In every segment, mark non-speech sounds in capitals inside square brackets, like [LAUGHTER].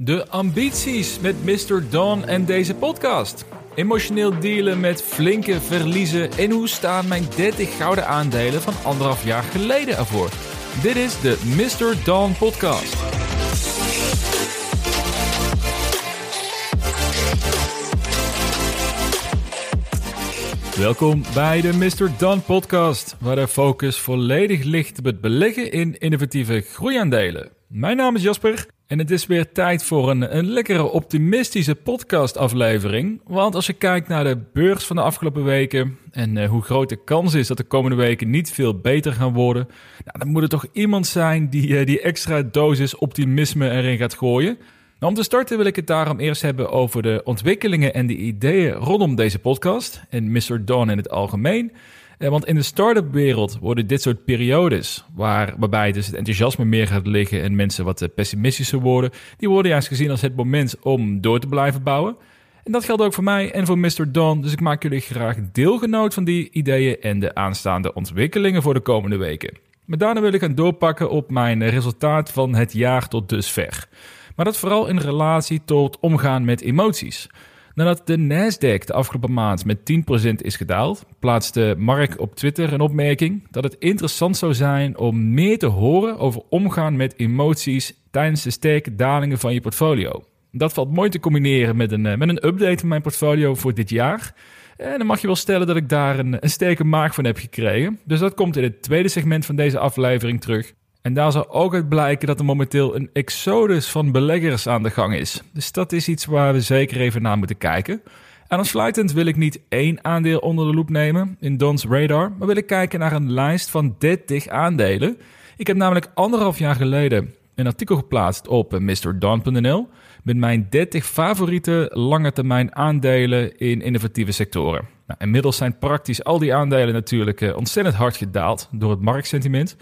De ambities met Mr. Don en deze podcast. Emotioneel dealen met flinke verliezen en hoe staan mijn 30 gouden aandelen van anderhalf jaar geleden ervoor. Dit is de Mr. Don podcast. Welkom bij de Mr. Don podcast, waar de focus volledig ligt op het beleggen in innovatieve groeiaandelen. Mijn naam is Jasper en het is weer tijd voor een, een lekkere optimistische podcastaflevering. Want als je kijkt naar de beurs van de afgelopen weken en uh, hoe groot de kans is dat de komende weken niet veel beter gaan worden, nou, dan moet er toch iemand zijn die uh, die extra dosis optimisme erin gaat gooien. Nou, om te starten wil ik het daarom eerst hebben over de ontwikkelingen en de ideeën rondom deze podcast en Mr. Don in het algemeen. Eh, want in de start-up wereld worden dit soort periodes, waar, waarbij dus het enthousiasme meer gaat liggen en mensen wat eh, pessimistischer worden, die worden juist gezien als het moment om door te blijven bouwen. En dat geldt ook voor mij en voor Mr. Don, dus ik maak jullie graag deelgenoot van die ideeën en de aanstaande ontwikkelingen voor de komende weken. Maar daarna wil ik gaan doorpakken op mijn resultaat van het jaar tot dusver. Maar dat vooral in relatie tot omgaan met emoties. Nadat de Nasdaq de afgelopen maand met 10% is gedaald, plaatste Mark op Twitter een opmerking dat het interessant zou zijn om meer te horen over omgaan met emoties tijdens de sterke dalingen van je portfolio. Dat valt mooi te combineren met een, eh, met een update van mijn portfolio voor dit jaar. En dan mag je wel stellen dat ik daar een, een sterke maak van heb gekregen. Dus dat komt in het tweede segment van deze aflevering terug. En daar zal ook uit blijken dat er momenteel een exodus van beleggers aan de gang is. Dus dat is iets waar we zeker even naar moeten kijken. En als sluitend wil ik niet één aandeel onder de loep nemen in Don's radar, maar wil ik kijken naar een lijst van 30 aandelen. Ik heb namelijk anderhalf jaar geleden een artikel geplaatst op MrDon.nl met mijn 30 favoriete lange termijn aandelen in innovatieve sectoren. Nou, inmiddels zijn praktisch al die aandelen natuurlijk eh, ontzettend hard gedaald door het marktsentiment.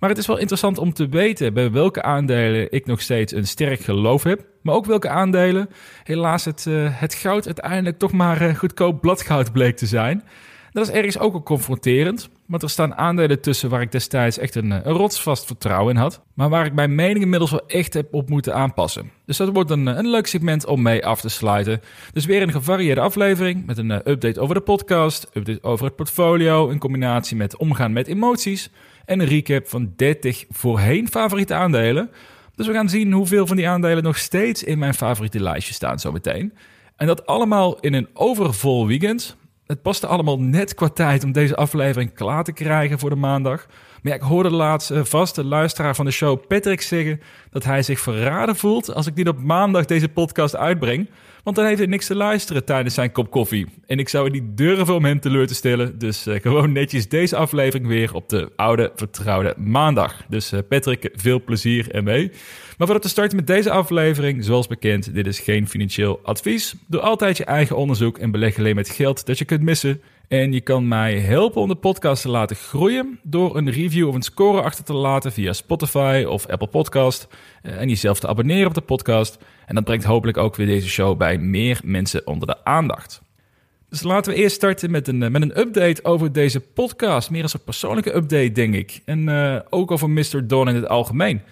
Maar het is wel interessant om te weten bij welke aandelen ik nog steeds een sterk geloof heb. Maar ook welke aandelen helaas het, uh, het goud uiteindelijk toch maar uh, goedkoop bladgoud bleek te zijn. Dat is ergens ook al confronterend. Want er staan aandelen tussen waar ik destijds echt een, een rotsvast vertrouwen in had. Maar waar ik mijn mening inmiddels wel echt heb op moeten aanpassen. Dus dat wordt een, een leuk segment om mee af te sluiten. Dus weer een gevarieerde aflevering met een update over de podcast, update over het portfolio in combinatie met omgaan met emoties en een recap van 30 voorheen favoriete aandelen. Dus we gaan zien hoeveel van die aandelen nog steeds in mijn favoriete lijstje staan zometeen. En dat allemaal in een overvol weekend. Het paste allemaal net qua tijd om deze aflevering klaar te krijgen voor de maandag. Maar ik hoorde laatst een vaste luisteraar van de show Patrick zeggen dat hij zich verraden voelt als ik niet op maandag deze podcast uitbreng. Want dan heeft hij niks te luisteren tijdens zijn kop koffie. En ik zou het niet durven om hem teleur te stellen. Dus uh, gewoon netjes deze aflevering weer op de oude vertrouwde maandag. Dus uh, Patrick, veel plezier ermee. Maar voordat we starten met deze aflevering, zoals bekend, dit is geen financieel advies. Doe altijd je eigen onderzoek en beleg alleen met geld dat je kunt missen. En je kan mij helpen om de podcast te laten groeien door een review of een score achter te laten via Spotify of Apple Podcast. En jezelf te abonneren op de podcast. En dat brengt hopelijk ook weer deze show bij meer mensen onder de aandacht. Dus laten we eerst starten met een, met een update over deze podcast. Meer als een persoonlijke update, denk ik. En uh, ook over Mr. Don in het algemeen.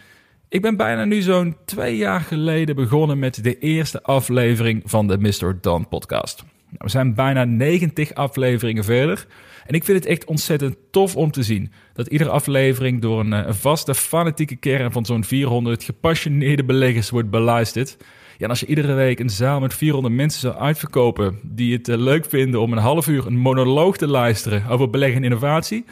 Ik ben bijna nu zo'n twee jaar geleden begonnen met de eerste aflevering van de Mr. Don podcast. Nou, we zijn bijna 90 afleveringen verder. En ik vind het echt ontzettend tof om te zien dat iedere aflevering door een, een vaste, fanatieke kern van zo'n 400 gepassioneerde beleggers wordt beluisterd. Ja, en als je iedere week een zaal met 400 mensen zou uitverkopen die het uh, leuk vinden om een half uur een monoloog te luisteren over beleggen en innovatie,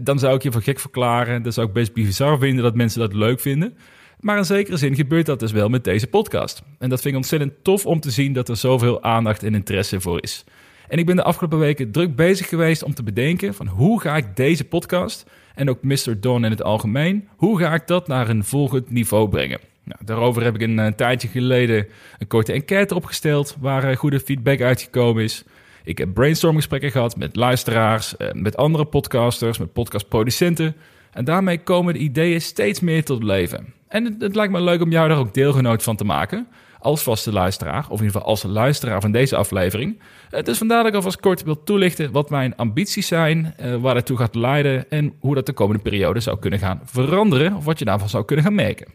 dan zou ik je voor gek verklaren. Dan zou ik best bizar vinden dat mensen dat leuk vinden. Maar in zekere zin gebeurt dat dus wel met deze podcast. En dat vind ik ontzettend tof om te zien dat er zoveel aandacht en interesse voor is. En ik ben de afgelopen weken druk bezig geweest om te bedenken van hoe ga ik deze podcast en ook Mr. Don in het algemeen, hoe ga ik dat naar een volgend niveau brengen? Nou, daarover heb ik een, een, tijdje geleden een korte enquête opgesteld waar uh, goede feedback uitgekomen is. Ik heb brainstormgesprekken gehad met luisteraars, uh, met andere podcasters, met podcastproducenten. En daarmee komen de ideeën steeds meer tot leven. En het, lijkt me leuk om jou daar ook deelgenoot van te maken. Als vaste luisteraar, of in ieder geval als luisteraar van deze aflevering. Uh, dus vandaar dat ik alvast kort wil toelichten wat mijn ambities zijn, uh, waar het toe gaat leiden en hoe dat de komende periode zou kunnen gaan veranderen, of wat je daarvan zou kunnen gaan merken.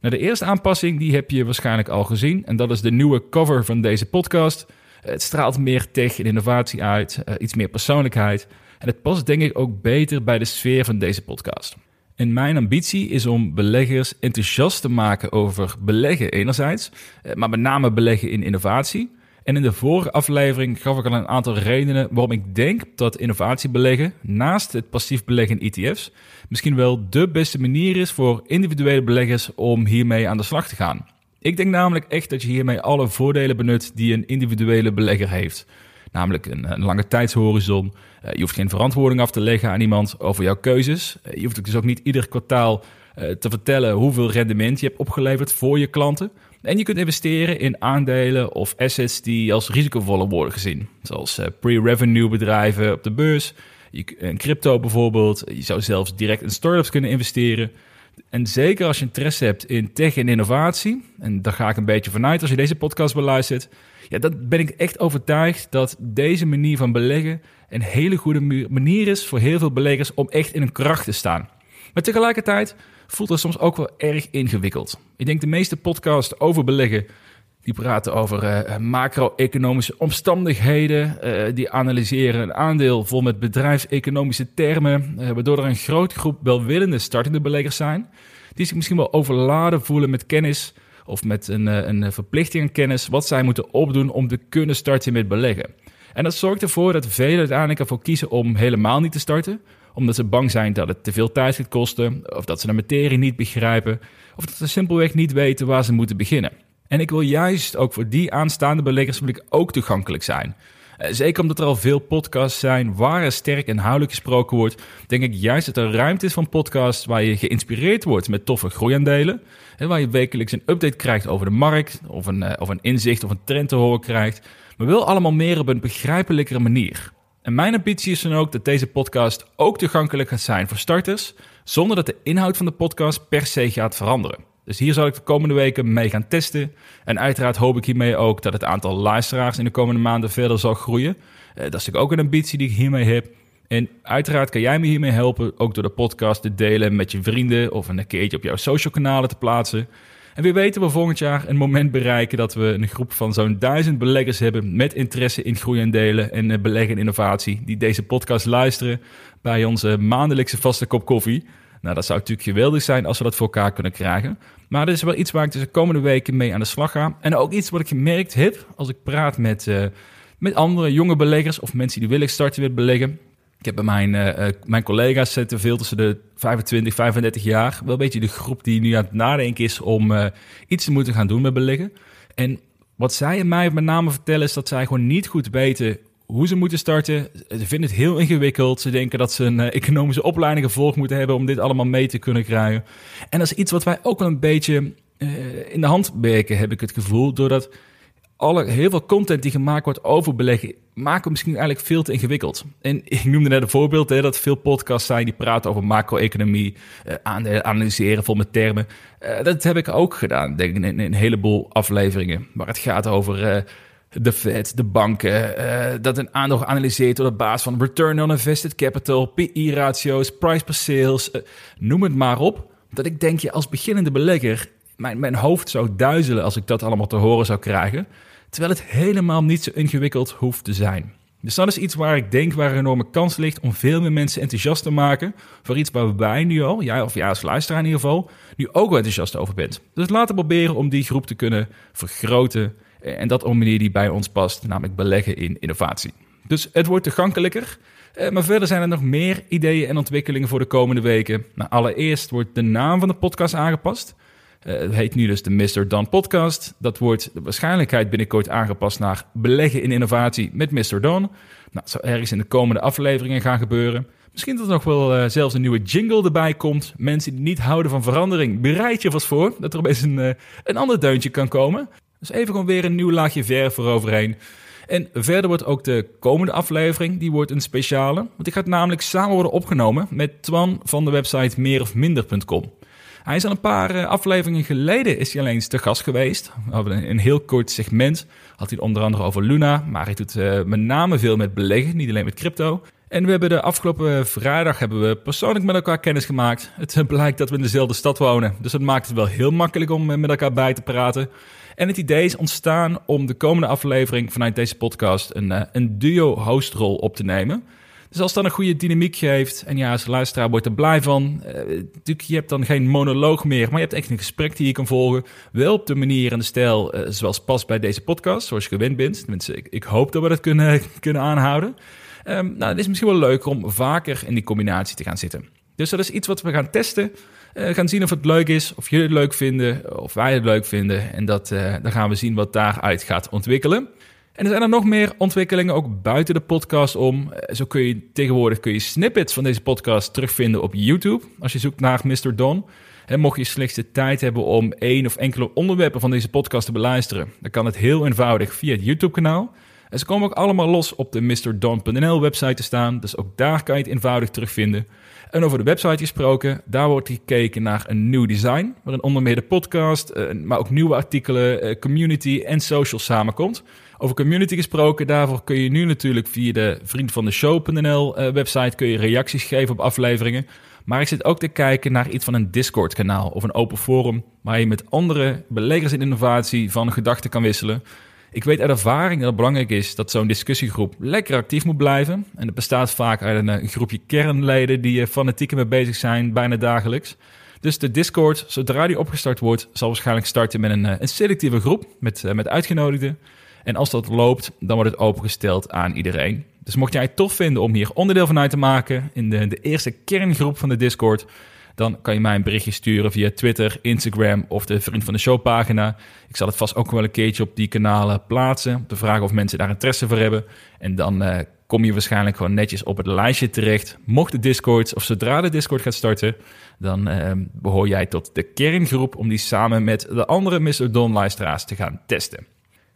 Nou, de eerste aanpassing die heb je waarschijnlijk al gezien en dat is de nieuwe cover van deze podcast. Het straalt meer tech en innovatie uit, uh, iets meer persoonlijkheid en het past denk ik ook beter bij de sfeer van deze podcast. En mijn ambitie is om beleggers enthousiast te maken over beleggen enerzijds, eh, maar met name beleggen in innovatie. En in de vorige aflevering gaf ik al een aantal redenen waarom ik denk dat innovatiebeleggen, naast het passief beleggen in ETF's, misschien wel de beste manier is voor individuele beleggers om hiermee aan de slag te gaan. Ik denk namelijk echt dat je hiermee alle voordelen benut die een individuele belegger heeft. Namelijk een, lange tijdshorizon. Uh, je hoeft geen verantwoording af te leggen aan iemand over jouw keuzes. Uh, je hoeft dus ook niet ieder kwartaal uh, te vertellen hoeveel rendement je hebt opgeleverd voor je klanten. En je kunt investeren in aandelen of assets die als risicovoller worden gezien. Zoals pre-revenue bedrijven op de beurs, een crypto bijvoorbeeld. Je zou zelfs direct in startups kunnen investeren. En zeker als je interesse hebt in tech en innovatie, en daar ga ik een beetje vanuit als je deze podcast beluistert, ja, dan ben ik echt overtuigd dat deze manier van beleggen een hele goede manier is voor heel veel beleggers om echt in hun kracht te staan. Maar tegelijkertijd voelt het soms ook wel erg ingewikkeld. Ik denk de meeste podcasts over beleggen, die praten over uh, macro-economische omstandigheden. Uh, die analyseren een aandeel vol met bedrijfseconomische termen, uh, waardoor er een grote groep welwillende startende beleggers zijn, die zich misschien wel overladen voelen met kennis of met een, een verplichting aan kennis, wat zij moeten opdoen om te kunnen starten met beleggen. En dat zorgt ervoor dat velen uiteindelijk ervoor kiezen om helemaal niet te starten, omdat ze bang zijn dat het te veel tijd gaat kosten, of dat ze de materie niet begrijpen, of dat ze simpelweg niet weten waar ze moeten beginnen. En ik wil juist ook voor die aanstaande beleggers wil ik ook toegankelijk zijn. Eh, zeker omdat er al veel podcasts zijn waar er sterk inhoudelijk gesproken wordt, denk ik juist dat er ruimte is van podcasts waar je geïnspireerd wordt met toffe groeiaandelen. En waar je wekelijks een update krijgt over de markt, of een, eh, of een inzicht of een trend te horen krijgt. Maar wil allemaal meer op een begrijpelijkere manier. En mijn ambitie is dan ook dat deze podcast ook toegankelijk gaat zijn voor starters, zonder dat de inhoud van de podcast per se gaat veranderen. Dus hier zal ik de komende weken mee gaan testen. En uiteraard hoop ik hiermee ook dat het aantal luisteraars in de komende maanden verder zal groeien. Uh, dat is natuurlijk ook een ambitie die ik hiermee heb. En uiteraard kan jij me hiermee helpen, ook door de podcast te delen met je vrienden of een keertje op jouw social kanalen te plaatsen. En wie weten we volgend jaar een moment bereiken dat we een groep van zo'n duizend beleggers hebben met interesse in groei en delen en eh, beleggen en innovatie, die deze podcast luisteren bij onze maandelijkse vaste kop koffie. Nou, dat zou natuurlijk geweldig zijn als we dat voor elkaar kunnen krijgen. Maar dat is wel iets waar ik dus de komende weken mee aan de slag ga. En ook iets wat ik gemerkt heb als ik praat met, uh, met andere jonge beleggers of mensen die willen starten met beleggen. Ik heb bij mijn, uh, mijn collega's zitten veel tussen de 25, 35 jaar. Wel een beetje de groep die nu aan het nadenken is om iets te moeten gaan doen met beleggen. En wat zij mij met name vertellen is dat zij gewoon niet goed weten hoe ze moeten starten. Ze vinden het heel ingewikkeld. Ze denken dat ze een uh, economische opleiding gevolgd moeten hebben om dit allemaal mee te kunnen krijgen. En dat is iets wat wij ook wel een beetje uh, in de hand werken, heb ik het gevoel. Doordat alle, heel veel content die gemaakt wordt over beleggen, maken we misschien eigenlijk veel te ingewikkeld. En [LAUGHS] ik noemde net een voorbeeld, hè, dat veel podcasts zijn die praten over macro-economie, uh, analyseren vol met termen. dat heb ik ook gedaan, denk ik, in, in, een heleboel afleveringen. Maar het gaat over de Fed, de banken, uh, dat een aandeel geanalyseerd wordt op basis van return on invested capital, PI-ratio's, price per sales, uh, noem het maar op. Dat ik denk je als beginnende belegger, mijn, mijn hoofd zou duizelen als ik dat allemaal te horen zou krijgen. Terwijl het helemaal niet zo ingewikkeld hoeft te zijn. Dus dat is iets waar ik denk waar een enorme kans ligt om veel meer mensen enthousiast te maken voor iets waar wij nu al, jij of jij als luisteraar in ieder geval, nu ook wel enthousiast over bent. Dus laten we proberen om die groep te kunnen vergroten en dat op een manier die bij ons past, namelijk beleggen in innovatie. Dus het wordt toegankelijker. Eh, maar verder zijn er nog meer ideeën en ontwikkelingen voor de komende weken. Nou, allereerst wordt de naam van de podcast aangepast. Uh, het heet nu dus de Mr. Dan Podcast. Dat wordt de waarschijnlijkheid binnenkort aangepast naar beleggen in innovatie met Mr. Dan. Nou, dat zou ergens in de komende afleveringen gaan gebeuren. Misschien dat er nog wel uh, zelfs een nieuwe jingle erbij komt. Mensen die niet houden van verandering, bereid je vast voor dat er opeens een, een ander deuntje kan komen. Dus even gewoon weer een nieuw laagje verf eroverheen. En verder wordt ook de komende aflevering, die wordt een speciale. Want die gaat namelijk samen worden opgenomen met Twan van de website meerofminder.com. Hij is al een paar eh, afleveringen geleden is hij alleen eens te gast geweest. Een heel kort segment. Had hij onder andere over Luna, maar hij doet uh, met name veel met beleggen, niet alleen met crypto. En we hebben de afgelopen vrijdag hebben we persoonlijk met elkaar kennis gemaakt. Het blijkt dat we in dezelfde stad wonen, dus dat maakt het wel heel makkelijk om met elkaar bij te praten. En het idee is ontstaan om de komende aflevering vanuit deze podcast een, eh, een duo-hostrol op te nemen. Dus als dat een goede dynamiek geeft en ja, als luisteraar wordt er blij van. Uh, natuurlijk, je hebt dan geen monoloog meer, maar je hebt echt een gesprek die je kan volgen. Wel op de manier en de stijl uh, zoals past bij deze podcast, zoals je gewend bent. Tenminste, ik, hoop dat we dat kunnen, [LAUGHS] kunnen aanhouden. Um, nou, het is misschien wel leuk om vaker in die combinatie te gaan zitten. Dus dat is iets wat we gaan testen. Uh, gaan zien of het leuk is, of jullie het leuk vinden, of wij het leuk vinden. En dat, uh, dan gaan we zien wat daaruit gaat ontwikkelen. En er zijn er nog meer ontwikkelingen, ook buiten de podcast om. Eh, zo kun je tegenwoordig kun je snippets van deze podcast terugvinden op YouTube. Als je zoekt naar Mr. Don. En mocht je slechts de tijd hebben om één of enkele onderwerpen van deze podcast te beluisteren, dan kan het heel eenvoudig via het YouTube-kanaal. En ze komen ook allemaal los op de MrDon.nl website te staan, dus ook daar kan je het eenvoudig terugvinden. En over de website gesproken, daar wordt gekeken naar een nieuw design, waarin onder meer de podcast, eh, maar ook nieuwe artikelen, eh, community en social samenkomt. Over community gesproken, daarvoor kun je nu natuurlijk via de vriend van de show.nl uh, website kun je reacties geven op afleveringen. Maar ik zit ook te kijken naar iets van een Discord kanaal of een open forum waar je met andere beleggers in innovatie van gedachten kan wisselen. Ik weet uit ervaring dat het belangrijk is dat zo'n discussiegroep lekker actief moet blijven. En het bestaat vaak uit een, een groepje kernleden die er fanatiek mee bezig zijn, bijna dagelijks. Dus de Discord, zodra die opgestart wordt, zal waarschijnlijk starten met een, een selectieve groep met, met uitgenodigden. En als dat loopt, dan wordt het opengesteld aan iedereen. Dus mocht jij het tof vinden om hier onderdeel van uit te maken in de, de eerste kerngroep van de Discord, dan kan je mij een berichtje sturen via Twitter, Instagram of de Vriend van de Show pagina. Ik zal het vast ook wel een keertje op die kanalen plaatsen, om te vragen of mensen daar interesse voor hebben. En dan uh, kom je waarschijnlijk gewoon netjes op het lijstje terecht. Mocht de Discord, of zodra de Discord gaat starten, dan uh, behoor jij tot de kerngroep om die samen met de andere Mr. Don-luisteraars te gaan testen.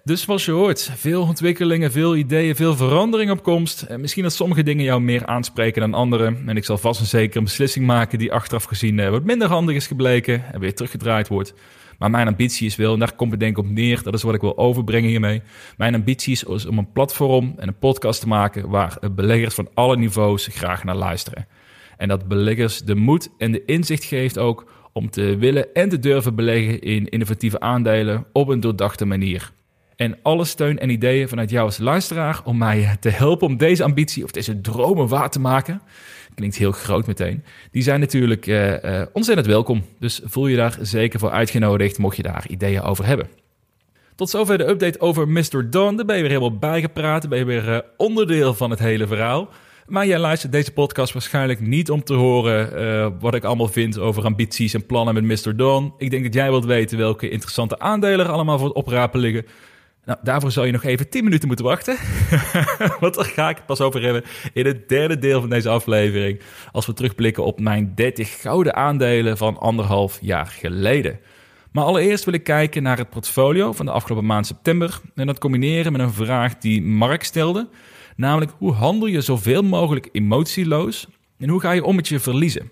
Dus zoals je hoort, veel ontwikkelingen, veel ideeën, veel verandering op komst. En misschien dat sommige dingen jou meer aanspreken dan andere. En ik zal vast en zeker een beslissing maken die achteraf gezien uh, wat minder handig is gebleken en weer teruggedraaid wordt. Maar mijn ambitie is wel, en daar komt het denk ik op neer, dat is wat ik wil overbrengen hiermee. Mijn ambitie is om een platform en een podcast te maken waar beleggers van alle niveaus graag naar luisteren. En dat beleggers de moed en de inzicht geeft ook om te willen en te durven beleggen in innovatieve aandelen op een doordachte manier. En alle steun en ideeën vanuit jou als luisteraar om mij te helpen om deze ambitie of deze dromen waar te maken. Klinkt heel groot meteen. Die zijn natuurlijk uh, uh, ontzettend welkom. Dus voel je daar zeker voor uitgenodigd mocht je daar ideeën over hebben. Tot zover de update over Mr. Don. Daar ben je weer helemaal bijgepraat. Ben je weer onderdeel van het hele verhaal. Maar jij luistert deze podcast waarschijnlijk niet om te horen wat ik allemaal vind over ambities en plannen met Mr. Don. Ik denk dat jij wilt weten welke interessante aandelen er allemaal voor het oprapen liggen. Nou, daarvoor zal je nog even 10 minuten moeten wachten. [LAUGHS] Want daar ga ik het pas over hebben in het derde deel van deze aflevering. Als we terugblikken op mijn 30 gouden aandelen van anderhalf jaar geleden. Maar allereerst wil ik kijken naar het portfolio van de afgelopen maand september. En dat combineren met een vraag die Mark stelde. Namelijk, hoe handel je zoveel mogelijk emotieloos? En hoe ga je om met je verliezen?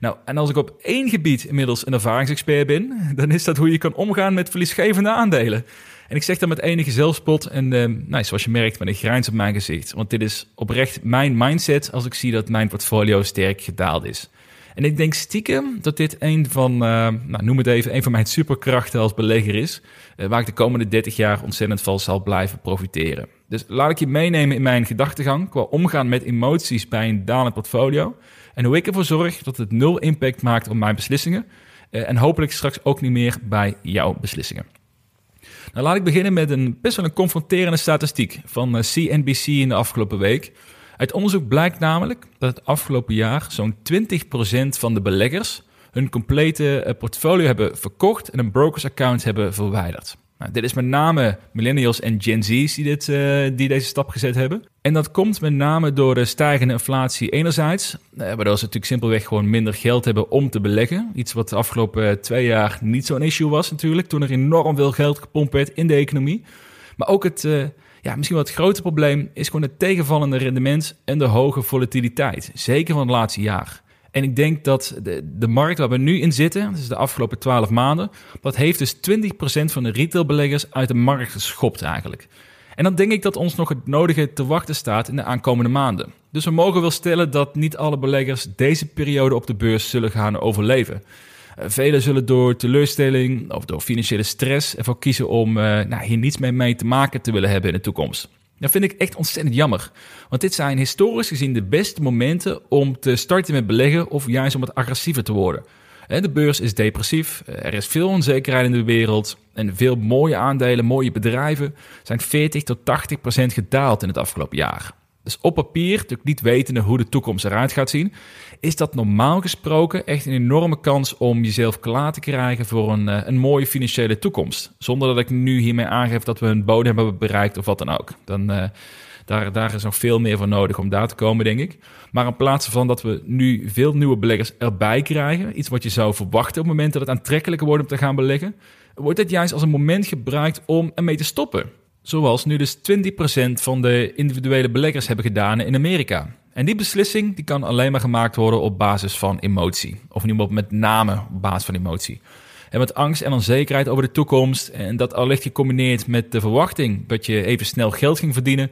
Nou, en als ik op één gebied inmiddels een ervaringsexpert ben, dan is dat hoe je kan omgaan met verliesgevende aandelen. En ik zeg dat met enige zelfspot en uh, nou, zoals je merkt met een grijns op mijn gezicht. Want dit is oprecht mijn mindset als ik zie dat mijn portfolio sterk gedaald is. En ik denk stiekem dat dit een van, uh, nou, noem het even, een van mijn superkrachten als belegger is. Uh, waar ik de komende 30 jaar ontzettend van zal blijven profiteren. Dus laat ik je meenemen in mijn gedachtegang qua omgaan met emoties bij een dalend portfolio. En hoe ik ervoor zorg dat het nul impact maakt op mijn beslissingen. Uh, en hopelijk straks ook niet meer bij jouw beslissingen. Nou, laat ik beginnen met een best wel een confronterende statistiek van CNBC in de afgelopen week. Uit onderzoek blijkt namelijk dat het afgelopen jaar zo'n 20% van de beleggers hun complete portfolio hebben verkocht en een brokers account hebben verwijderd. Nou, dit is met name millennials en Gen Z's die, dit, uh, die deze stap gezet hebben. En dat komt met name door de stijgende inflatie enerzijds, uh, waardoor ze natuurlijk simpelweg gewoon minder geld hebben om te beleggen. Iets wat de afgelopen twee jaar niet zo'n issue was natuurlijk, toen er enorm veel geld gepompt werd in de economie. Maar ook het, ja, misschien wel het grote probleem is gewoon het tegenvallende rendement en de hoge volatiliteit. Zeker van het laatste jaar. En ik denk dat de, markt waar we nu in zitten, dus de afgelopen 12 maanden, dat heeft dus 20% van de retailbeleggers uit de markt geschopt eigenlijk. En dan denk ik dat ons nog het nodige te wachten staat in de aankomende maanden. Dus we mogen wel stellen dat niet alle beleggers deze periode op de beurs zullen gaan overleven. Uh, velen zullen door teleurstelling of door financiële stress ervoor kiezen om uh, nou, hier niets meer mee te maken te willen hebben in de toekomst. Dat vind ik echt ontzettend jammer. Want dit zijn historisch gezien de beste momenten om te starten met beleggen of juist om wat agressiever te worden. De beurs is depressief, er is veel onzekerheid in de wereld en veel mooie aandelen, mooie bedrijven zijn 40 tot 80 procent gedaald in het afgelopen jaar. Dus op papier, natuurlijk niet wetende hoe de toekomst eruit gaat zien, is dat normaal gesproken echt een enorme kans om jezelf klaar te krijgen voor een, eh, een mooie financiële toekomst. Zonder dat ik nu hiermee aangeef dat we een bodem hebben bereikt of wat dan ook. Dan, uh, daar, daar is nog veel meer voor nodig om daar te komen, denk ik. Maar in plaats van dat we nu veel nieuwe beleggers erbij krijgen, iets wat je zou verwachten op het moment dat het aantrekkelijker wordt om te gaan beleggen, wordt dit juist als een moment gebruikt om ermee te stoppen. Zoals nu dus 20% van de individuele beleggers hebben gedaan in Amerika. En die beslissing die kan alleen maar gemaakt worden op basis van emotie. Of in ieder geval met name op basis van emotie. En met angst en onzekerheid over de toekomst. En dat allicht gecombineerd met de verwachting dat je even snel geld ging verdienen.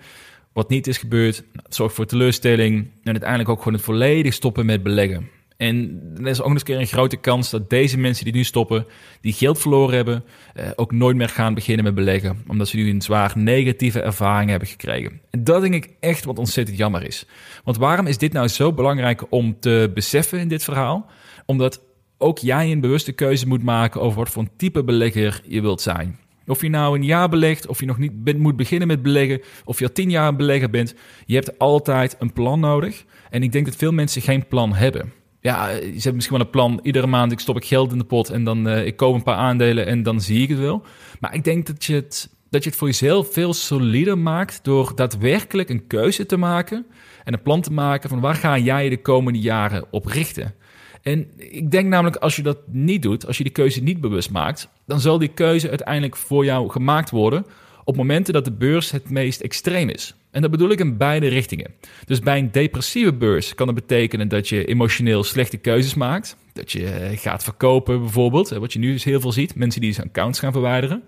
Wat niet is gebeurd, zorgt voor teleurstelling. En uiteindelijk ook gewoon het volledig stoppen met beleggen. En er is ook nog eens een grote kans dat deze mensen die nu stoppen, die geld verloren hebben, eh, ook nooit meer gaan beginnen met beleggen. Omdat ze nu een zwaar negatieve ervaring hebben gekregen. En dat denk ik echt wat ontzettend jammer is. Want waarom is dit nou zo belangrijk om te beseffen in dit verhaal? Omdat ook jij een bewuste keuze moet maken over wat voor een type belegger je wilt zijn. Of je nou een jaar belegt, of je nog niet bent, moet beginnen met beleggen, of je al tien jaar een belegger bent, je hebt altijd een plan nodig. En ik denk dat veel mensen geen plan hebben ja, ze hebben misschien wel een plan. Iedere maand ik stop ik geld in de pot en dan uh, ik koop een paar aandelen en dan zie ik het wel. Maar ik denk dat je het, dat je het voor jezelf veel solider maakt door daadwerkelijk een keuze te maken en een plan te maken van waar ga jij de komende jaren op richten. En ik denk namelijk als je dat niet doet, als je die keuze niet bewust maakt, dan zal die keuze uiteindelijk voor jou gemaakt worden op momenten dat de beurs het meest extreem is. En dat bedoel ik in beide richtingen. Dus bij een depressieve beurs kan dat betekenen dat je emotioneel slechte keuzes maakt. Dat je eh, gaat verkopen bijvoorbeeld, wat je nu dus heel veel ziet. Mensen die zijn accounts gaan verwijderen.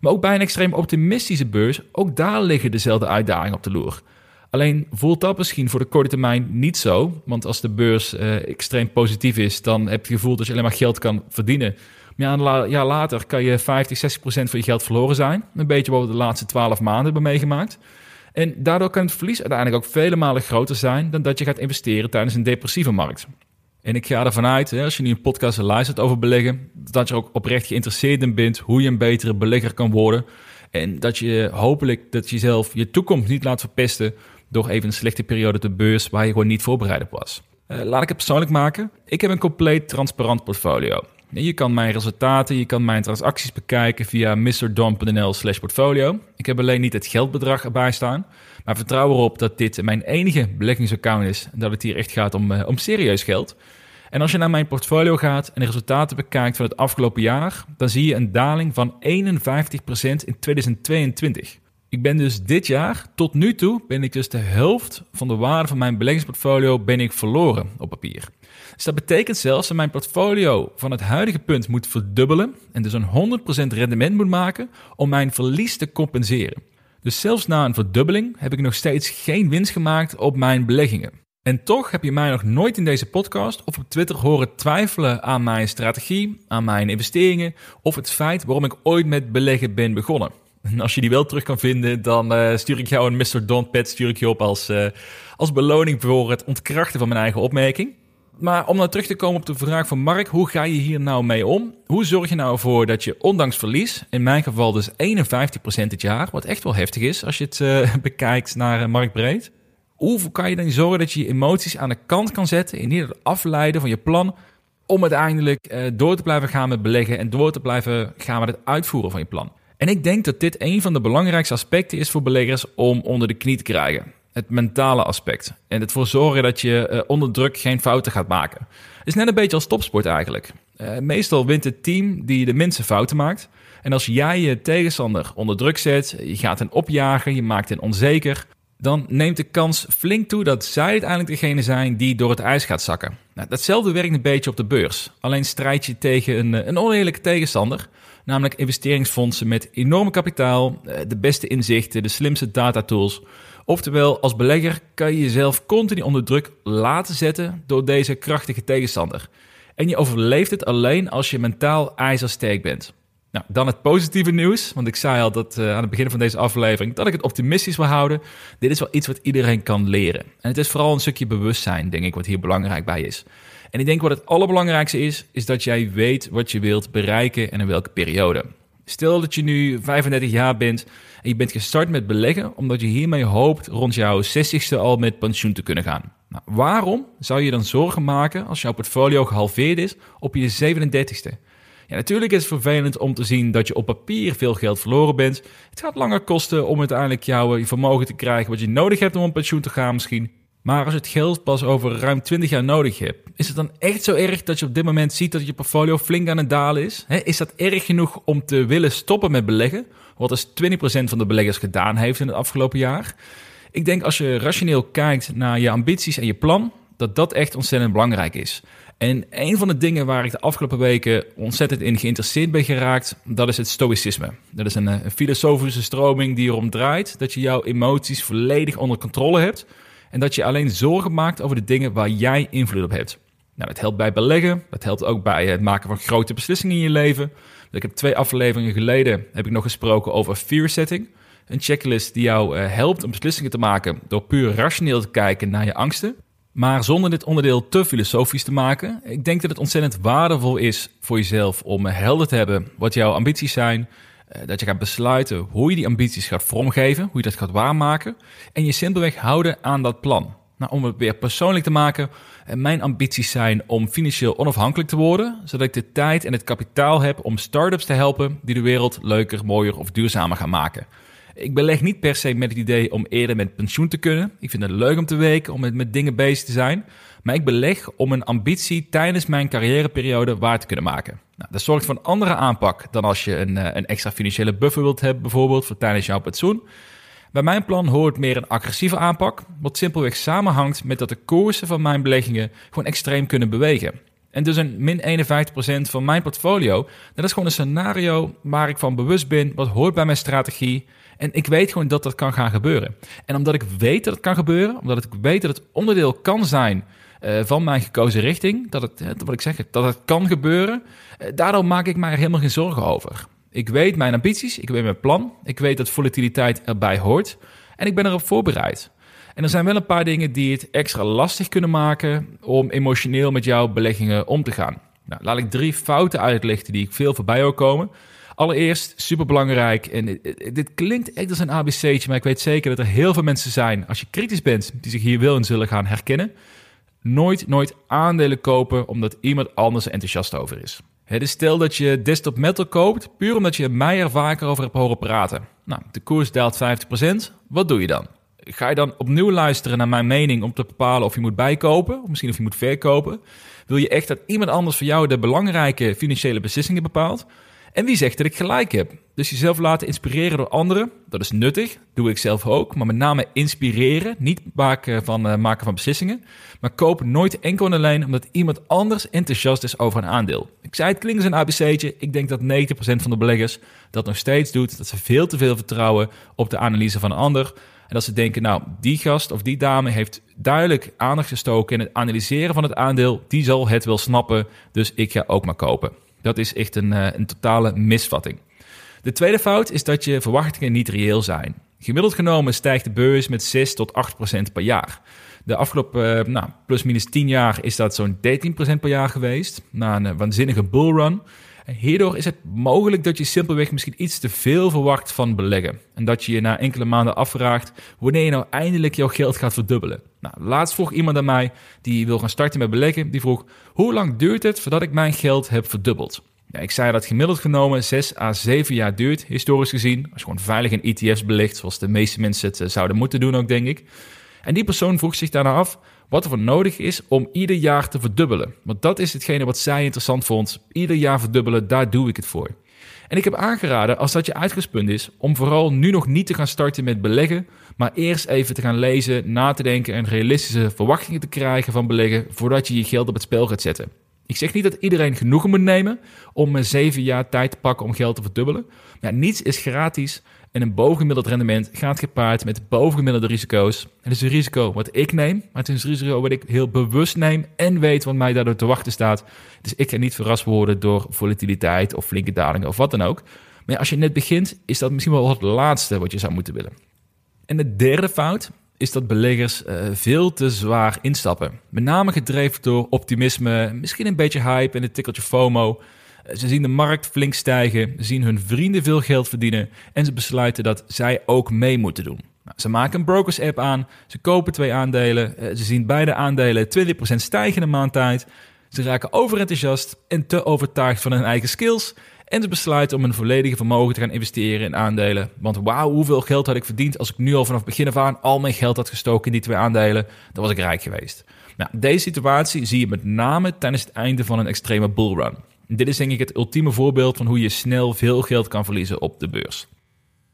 Maar ook bij een extreem optimistische beurs, ook daar liggen dezelfde uitdagingen op de loer. Alleen voelt dat misschien voor de korte termijn niet zo. Want als de beurs uh, extreem positief is, dan heb je het gevoel dat je alleen maar geld kan verdienen. Maar ja, een jaar later kan je 50, 60 procent van je geld verloren zijn. Een beetje wat we de laatste 12 maanden hebben meegemaakt. En daardoor kan het verlies uiteindelijk ook vele malen groter zijn dan dat je gaat investeren tijdens een depressieve markt. En ik ga ervan uit, als je nu een podcast luistert over beleggen, dat je ook oprecht geïnteresseerd in bent hoe je een betere belegger kan worden. En dat je hopelijk dat je zelf je toekomst niet laat verpesten door even een slechte periode te beurs waar je gewoon niet voorbereid op was. Uh, laat ik het persoonlijk maken. Ik heb een compleet transparant portfolio. Je kan mijn resultaten, je kan mijn transacties bekijken via mrdom.nl slash portfolio. Ik heb alleen niet het geldbedrag erbij staan, maar vertrouw erop dat dit mijn enige beleggingsaccount is en dat het hier echt gaat om, uh, om serieus geld. En als je naar mijn portfolio gaat en de resultaten bekijkt van het afgelopen jaar, dan zie je een daling van 51% in 2022. Ik ben dus dit jaar, tot nu toe, ben ik dus de helft van de waarde van mijn beleggingsportfolio ben ik verloren op papier. Dus dat betekent zelfs dat mijn portfolio van het huidige punt moet verdubbelen en dus een 100% rendement moet maken om mijn verlies te compenseren. Dus zelfs na een verdubbeling heb ik nog steeds geen winst gemaakt op mijn beleggingen. En toch heb je mij nog nooit in deze podcast of op Twitter horen twijfelen aan mijn strategie, aan mijn investeringen of het feit waarom ik ooit met beleggen ben begonnen. En als je die wel terug kan vinden, dan uh, stuur ik jou een Mr. Don Pet stuur ik je op als, uh, als beloning voor het ontkrachten van mijn eigen opmerking. Maar om nou terug te komen op de vraag van Mark, hoe ga je hier nou mee om? Hoe zorg je nou ervoor dat je ondanks verlies, in mijn geval dus 51% dit jaar, wat echt wel heftig is als je het uh, [LAUGHS] bekijkt naar uh, marktbreed. Hoe kan je dan zorgen dat je je emoties aan de kant kan zetten, in ieder afleiden van je plan, om uiteindelijk uh, door te blijven gaan met beleggen en door te blijven gaan met het uitvoeren van je plan? En ik denk dat dit een van de belangrijkste aspecten is voor beleggers om onder de knie te krijgen het mentale aspect. En het voor zorgen dat je uh, onder druk geen fouten gaat maken. Het is net een beetje als topsport eigenlijk. Uh, meestal wint het team die de minste fouten maakt. En als jij je tegenstander onder druk zet, je gaat hen opjagen, je maakt hen onzeker, dan neemt de kans flink toe dat zij uiteindelijk degene zijn die door het ijs gaat zakken. Nou, datzelfde werkt een beetje op de beurs. Alleen strijd je tegen een, een oneerlijke tegenstander. Namelijk investeringsfondsen met enorm kapitaal, eh, de beste inzichten, de slimste datatools. Oftewel, als belegger kan je jezelf continu onder druk laten zetten door deze krachtige tegenstander. En je overleeft het alleen als je mentaal ijzersterk bent. Nou, dan het positieve nieuws. Want ik zei al dat uh, aan het begin van deze aflevering dat ik het optimistisch wil houden. Dit is wel iets wat iedereen kan leren. En het is vooral een stukje bewustzijn, denk ik, wat hier belangrijk bij is. En ik denk wat het allerbelangrijkste is, is dat jij weet wat je wilt bereiken en in welke periode. Stel dat je nu 35 jaar bent en je bent gestart met beleggen omdat je hiermee hoopt rond jouw 60ste al met pensioen te kunnen gaan. Nou, waarom zou je dan zorgen maken als jouw portfolio gehalveerd is op je 37ste? Ja, natuurlijk is het vervelend om te zien dat je op papier veel geld verloren bent. Het gaat langer kosten om uiteindelijk jouw vermogen te krijgen wat je nodig hebt om op pensioen te gaan misschien. Maar als je het geld pas over ruim 20 jaar nodig hebt, is het dan echt zo erg dat je op dit moment ziet dat je portfolio flink aan het dalen is? is dat erg genoeg om te willen stoppen met beleggen? Wat dus 20% van de beleggers gedaan heeft in het afgelopen jaar. Ik denk als je rationeel kijkt naar je ambities en je plan, dat dat echt ontzettend belangrijk is. En een van de dingen waar ik de afgelopen weken ontzettend in geïnteresseerd ben geraakt, dat is het stoïcisme. Dat is een, een filosofische stroming die erom draait dat je jouw emoties volledig onder controle hebt en dat je alleen zorgen maakt over de dingen waar jij invloed op hebt. Nou, dat helpt bij beleggen, dat helpt ook bij het maken van grote beslissingen in je leven. Ik heb twee afleveringen geleden heb ik nog gesproken over fear setting. Een checklist die jou eh, helpt om beslissingen te maken door puur rationeel te kijken naar je angsten. Maar zonder dit onderdeel te filosofisch te maken, ik denk dat het ontzettend waardevol is voor jezelf om helder te hebben wat jouw ambities zijn. Eh, dat je gaat besluiten hoe je die ambities gaat vormgeven, hoe je dat gaat waarmaken. En je simpelweg houden aan dat plan. Nou, om het weer persoonlijk te maken, eh, mijn ambities zijn om financieel onafhankelijk te worden, zodat ik de tijd en het kapitaal heb om start-ups te helpen die de wereld leuker, mooier of duurzamer gaan maken. Ik beleg niet per se met het idee om eerder met pensioen te kunnen. Ik vind het leuk om te weken, om met, met dingen bezig te zijn. Maar ik beleg om een ambitie tijdens mijn carrièreperiode waar te kunnen maken. Nou, dat zorgt voor een andere aanpak dan als je een, eh, een extra financiële buffer wilt hebben, bijvoorbeeld voor tijdens jouw pensioen. Bij mijn plan hoort meer een agressieve aanpak, wat simpelweg samenhangt met dat de koersen van mijn beleggingen gewoon extreem kunnen bewegen. En dus een min 51% van mijn portfolio, dat is gewoon een scenario waar ik van bewust ben, wat hoort bij mijn strategie en ik weet gewoon dat dat kan gaan gebeuren. En omdat ik weet dat het kan gebeuren, omdat ik weet dat het onderdeel kan zijn uh, van mijn gekozen richting, dat het, wat ik zeg, dat het kan gebeuren, uh, daardoor maak ik mij er helemaal geen zorgen over. Ik weet mijn ambities, ik weet mijn plan, ik weet dat volatiliteit erbij hoort en ik ben erop voorbereid. En er zijn wel een paar dingen die het extra lastig kunnen maken om emotioneel met jouw beleggingen om te gaan. Nou, laat ik drie fouten uitlichten die ik veel voorbij hoor komen. Allereerst, superbelangrijk, en dit klinkt echt als een ABC'tje, maar ik weet zeker dat er heel veel mensen zijn, als je kritisch bent, die zich hier wel in zullen gaan herkennen. Nooit, nooit aandelen kopen omdat iemand anders er enthousiast over is. dus stel dat je desktop metal koopt, puur omdat je mij er vaker over hebt horen praten. Nou, de koers daalt 50%, wat doe je dan? Ga je dan opnieuw luisteren naar mijn mening om te bepalen of je moet bijkopen, of misschien of je moet verkopen? Wil je echt dat iemand anders voor jou de belangrijke financiële beslissingen bepaalt? En wie zegt dat ik gelijk heb? Dus jezelf laten inspireren door anderen, dat is nuttig, doe ik zelf ook. Maar met name inspireren, niet maken van, uh, maken van beslissingen. Maar koop nooit enkel en alleen omdat iemand anders enthousiast is over een aandeel. Ik zei het klinkt als een ABC'tje. Ik denk dat 90% van de beleggers dat nog steeds doet. Dat ze veel te veel vertrouwen op de analyse van een ander. En dat ze denken, nou, die gast of die dame heeft duidelijk aandacht gestoken in het analyseren van het aandeel. Die zal het wel snappen, dus ik ga ook maar kopen. Dat is echt een, eh, een totale misvatting. De tweede fout is dat je verwachtingen niet reëel zijn. Gemiddeld genomen stijgt de beurs met 6 tot 8 procent per jaar. De afgelopen uh, nou, plus minus 10 jaar is dat zo'n 13 procent per jaar geweest. Na een uh, waanzinnige bullrun. Hierdoor is het mogelijk dat je simpelweg misschien iets te veel verwacht van beleggen. En dat je je na enkele maanden afvraagt wanneer je nou eindelijk jouw geld gaat verdubbelen. Nou, laatst vroeg iemand aan mij die wil gaan starten met beleggen. Die vroeg, hoe lang duurt het voordat ik mijn geld heb verdubbeld? Ja, ik zei dat gemiddeld genomen 6 à 7 jaar duurt, historisch gezien. Als je gewoon veilig in ETF's belegt, zoals de meeste mensen het eh, zouden moeten doen ook, denk ik. En die persoon vroeg zich daarna af wat er voor nodig is om ieder jaar te verdubbelen. Want dat is hetgene wat zij interessant vond. Ieder jaar verdubbelen, daar doe ik het voor. En ik heb aangeraden, als dat je uitgangspunt is, om vooral nu nog niet te gaan starten met beleggen, maar eerst even te gaan lezen, na te denken en realistische verwachtingen te krijgen van beleggen voordat je je geld op het spel gaat zetten. Ik zeg niet dat iedereen genoegen moet nemen om zeven jaar tijd te pakken om geld te verdubbelen. Maar niets is gratis en een bovengemiddeld rendement gaat gepaard met bovengemiddelde risico's. Het is een risico wat ik neem, maar het is een risico wat ik heel bewust neem en weet wat mij daardoor te wachten staat. Dus ik ga niet verrast worden door volatiliteit of flinke dalingen of wat dan ook. Maar als je net begint, is dat misschien wel het laatste wat je zou moeten willen. En de derde fout is dat beleggers uh, veel te zwaar instappen. Met name gedreven door optimisme, misschien een beetje hype en een tikkeltje FOMO. Eh, ze zien de markt flink stijgen, zien hun vrienden veel geld verdienen en ze besluiten dat zij ook mee moeten doen. Nou, ze maken een brokers app aan, ze kopen twee aandelen, uh, ze zien beide aandelen 20% stijgen in een maand tijd. Ze raken overenthousiast en te overtuigd van hun eigen skills en ze besluiten om hun volledige vermogen te gaan investeren in aandelen. Want wauw, hoeveel geld had ik verdiend als ik nu al vanaf begin af aan al mijn geld had gestoken in die twee aandelen. Dan was ik rijk geweest. Nou, deze situatie zie je met name tijdens het einde van een extreme bullrun. Dit is denk ik het ultieme voorbeeld van hoe je snel veel geld kan verliezen op de beurs.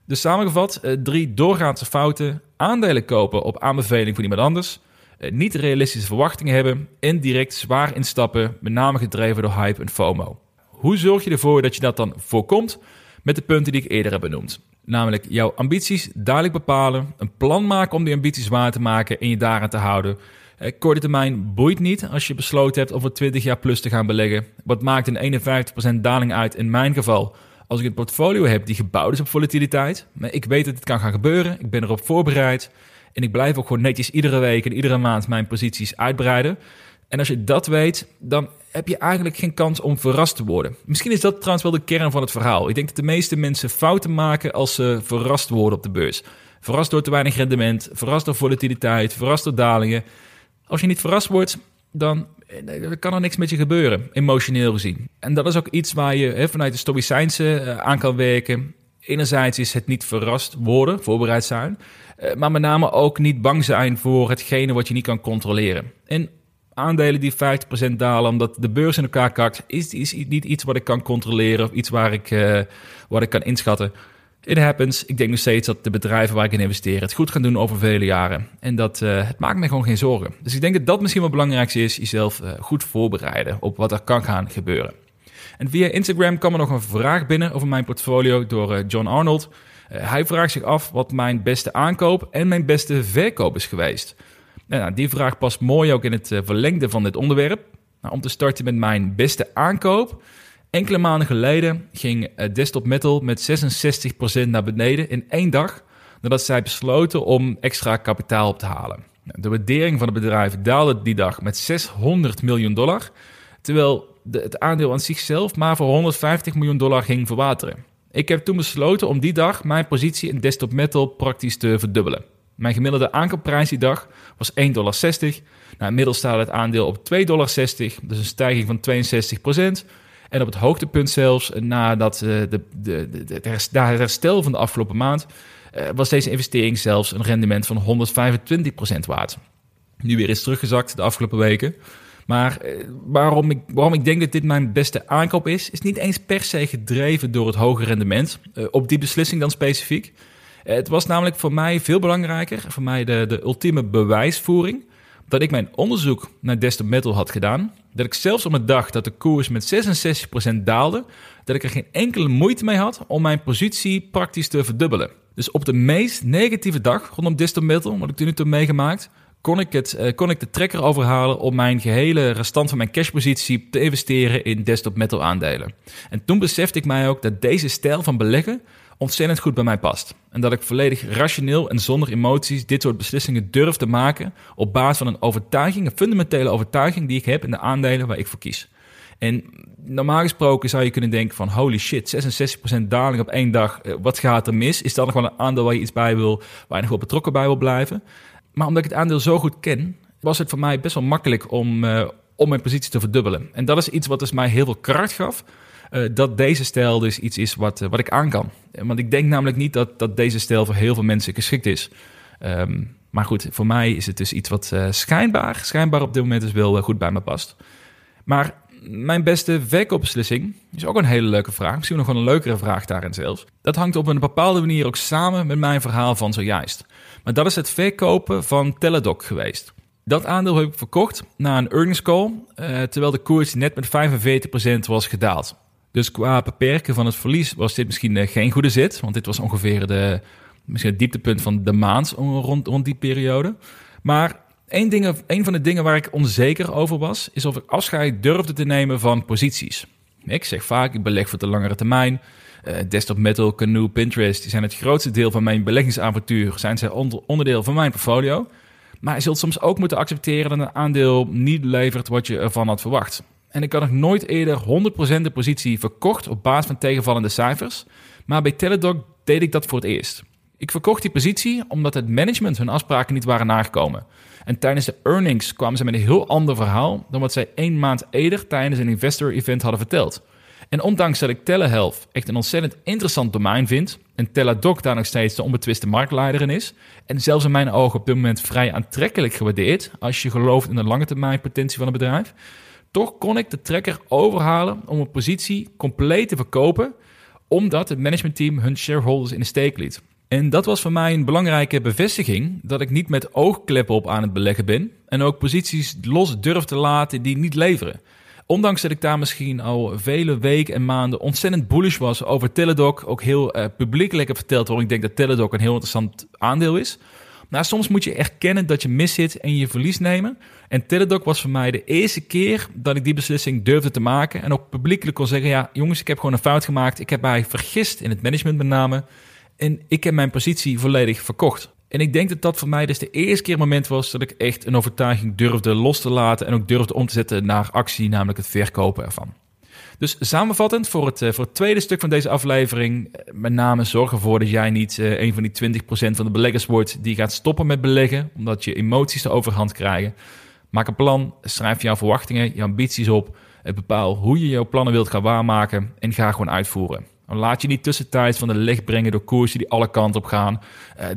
Dus samengevat, eh, drie doorgaande fouten. Aandelen kopen op aanbeveling van iemand anders. Eh, niet realistische verwachtingen hebben. En direct zwaar instappen, met name gedreven door hype en FOMO. Hoe zorg je ervoor dat je dat dan voorkomt? Met de punten die ik eerder heb benoemd. Namelijk jouw ambities duidelijk bepalen, een plan maken om die ambities waar te maken en je daaraan te houden. Eh, korte termijn boeit niet als je besloten hebt om voor 20 jaar plus te gaan beleggen. Wat maakt een 51% daling uit in mijn geval? Als ik een portfolio heb die gebouwd is op volatiliteit, maar ik weet dat het kan gaan gebeuren, ik ben erop voorbereid en ik blijf ook gewoon netjes iedere week en iedere maand mijn posities uitbreiden. En als je dat weet, dan heb je eigenlijk geen kans om verrast te worden. Misschien is dat trouwens wel de kern van het verhaal. Ik denk dat de meeste mensen fouten maken als ze verrast worden op de beurs. Verrast door te weinig rendement, verrast door volatiliteit, verrast door dalingen. Als je niet verrast wordt, dan eh, kan er niks met je gebeuren, emotioneel gezien. En dat is ook iets waar je vanuit de Stoïcijnse eh, aan kan werken. Enerzijds is het niet verrast worden, voorbereid zijn, eh, maar met name ook niet bang zijn voor hetgene wat je niet kan controleren. En aandelen die 50% dalen omdat de beurs in elkaar kakt, is, is niet iets wat ik kan controleren of iets waar ik, wat ik kan inschatten. It happens. Ik denk nog steeds dat de bedrijven waar ik in investeer het goed gaan doen over vele jaren. En dat uh, het maakt me gewoon geen zorgen. Dus ik denk dat dat misschien wel het belangrijkste is, jezelf uh, goed voorbereiden op wat er kan gaan gebeuren. En via Instagram kwam er nog een vraag binnen over mijn portfolio door John Arnold. hij vraagt zich af wat mijn beste aankoop en mijn beste verkoop is geweest. Nou, die vraag past mooi ook in het eh, verlengde van dit onderwerp. Nou, om te starten met mijn beste aankoop. Enkele maanden geleden ging eh, Desktop Metal met 66% naar beneden in één dag. Nadat zij besloten om extra kapitaal op te halen. De waardering van het bedrijf daalde die dag met 600 miljoen dollar. Terwijl het aandeel aan zichzelf maar voor 150 miljoen dollar ging verwateren. Ik heb toen besloten om die dag mijn positie in Desktop Metal praktisch te verdubbelen. Mijn gemiddelde aankoopprijs die dag was 1,60 dollar. Nou, inmiddels staat het aandeel op 2,60 dollar, dus een stijging van 62 En op het hoogtepunt zelfs, nadat uh, de, de, de, het herstel van de afgelopen maand, uh, was deze investering zelfs een rendement van 125% waard. Nu weer is teruggezakt de afgelopen weken. Maar uh, waarom, ik, waarom ik denk dat dit mijn beste aankoop is, is niet eens per se gedreven door het hoge rendement. op die beslissing dan specifiek. Eh, het was namelijk voor mij veel belangrijker, voor mij de, de ultieme bewijsvoering, dat ik mijn onderzoek naar Desktop Metal had gedaan. Dat ik zelfs op een dag dat de koers met 66% daalde, dat ik er geen enkele moeite mee had om mijn positie praktisch te verdubbelen. Dus op de meest negatieve dag rondom Desktop Metal, wat ik toen nu heb meegemaakt, kon ik, het, uh, kon ik de trekker overhalen om mijn gehele restant van mijn cashpositie te investeren in Desktop Metal aandelen. En toen besefte ik mij ook dat deze stijl van beleggen ontzettend goed bij mij past. En dat ik volledig rationeel en zonder emoties dit soort beslissingen durf te maken op basis van een overtuiging, een fundamentele overtuiging die ik heb in de aandelen waar ik voor kies. En normaal gesproken zou je kunnen denken van holy shit, 66% daling op één dag, eh, wat gaat er mis? Is dat nog wel een aandeel waar je iets bij wil, waar je nog wel betrokken bij wil blijven? Maar omdat ik het aandeel zo goed ken, was het voor mij best wel makkelijk om, uh, om mijn positie te verdubbelen. En dat is iets wat dus mij heel veel kracht gaf, uh, dat deze stijl dus iets is wat, uh, wat ik aan kan. Want ik denk namelijk niet dat, dat deze stijl voor heel veel mensen geschikt is. Um, maar goed, voor mij is het dus iets wat schijnbaar, schijnbaar op dit moment dus wel goed bij me past. Maar mijn beste verkoopbeslissing is ook een hele leuke vraag. Misschien nog een leukere vraag daarin zelfs. Dat hangt op een bepaalde manier ook samen met mijn verhaal van zojuist. Maar dat is het verkopen van Teledoc geweest. Dat aandeel heb ik verkocht na een earnings call, terwijl de koers net met 45% was gedaald. Dus qua beperken van het verlies was dit misschien uh, geen goede zit, want dit was ongeveer de, misschien het dieptepunt van de maand rond, rond die periode. Maar een, ding, een van de dingen waar ik onzeker over was, is of ik afscheid durfde te nemen van posities. Ik zeg vaak, ik beleg voor de langere termijn. Uh, Desktop Metal, Canoe, Pinterest, die zijn het grootste deel van mijn beleggingsavontuur. Zijn zij onderdeel van mijn portfolio. Maar je zult soms ook moeten accepteren dat een aandeel niet levert wat je ervan had verwacht. En ik had nog nooit eerder 100% de positie verkocht op basis van tegenvallende cijfers. Maar bij Teladoc deed ik dat voor het eerst. Ik verkocht die positie omdat het management hun afspraken niet waren nagekomen. En tijdens de earnings kwamen ze met een heel ander verhaal dan wat zij één maand eerder tijdens een investor event hadden verteld. En ondanks dat ik telehealth echt een ontzettend interessant domein vind en Teladoc daar nog steeds de onbetwiste marktleider in is en zelfs in mijn ogen op dit moment vrij aantrekkelijk gewaardeerd als je gelooft in de lange termijn potentie van een bedrijf, toch kon ik de trekker overhalen om een positie compleet te verkopen omdat het managementteam hun shareholders in de steek liet. En dat was voor mij een belangrijke bevestiging dat ik niet met oogkleppen op aan het beleggen ben en ook posities los durf te laten die niet leveren. Ondanks dat ik daar misschien al vele weken en maanden ontzettend bullish was over Teladoc, ook heel uh, publiekelijk heb verteld waarom ik denk dat Teladoc een heel interessant aandeel is. Nou, soms moet je erkennen dat je mis zit en je verlies nemen. En Teladoc was voor mij de eerste keer dat ik die beslissing durfde te maken. En ook publiekelijk kon zeggen, ja jongens, ik heb gewoon een fout gemaakt. Ik heb mij vergist in het management met name. En ik heb mijn positie volledig verkocht. En ik denk dat dat voor mij dus de eerste keer moment was dat ik echt een overtuiging durfde los te laten en ook durfde om te zetten naar actie, namelijk het verkopen ervan. Dus samenvattend voor het, eh, voor tweede stuk van deze aflevering, eh, met name zorg ervoor dat jij niet uh, een van die 20% van de beleggers wordt die gaat stoppen met beleggen, omdat je emoties de overhand krijgen. Maak een plan, schrijf jouw verwachtingen, je ambities op, bepaal hoe je jouw plannen wilt gaan waarmaken en ga gewoon uitvoeren. Laat je niet tussentijds van de licht brengen door koersen die alle kanten op gaan.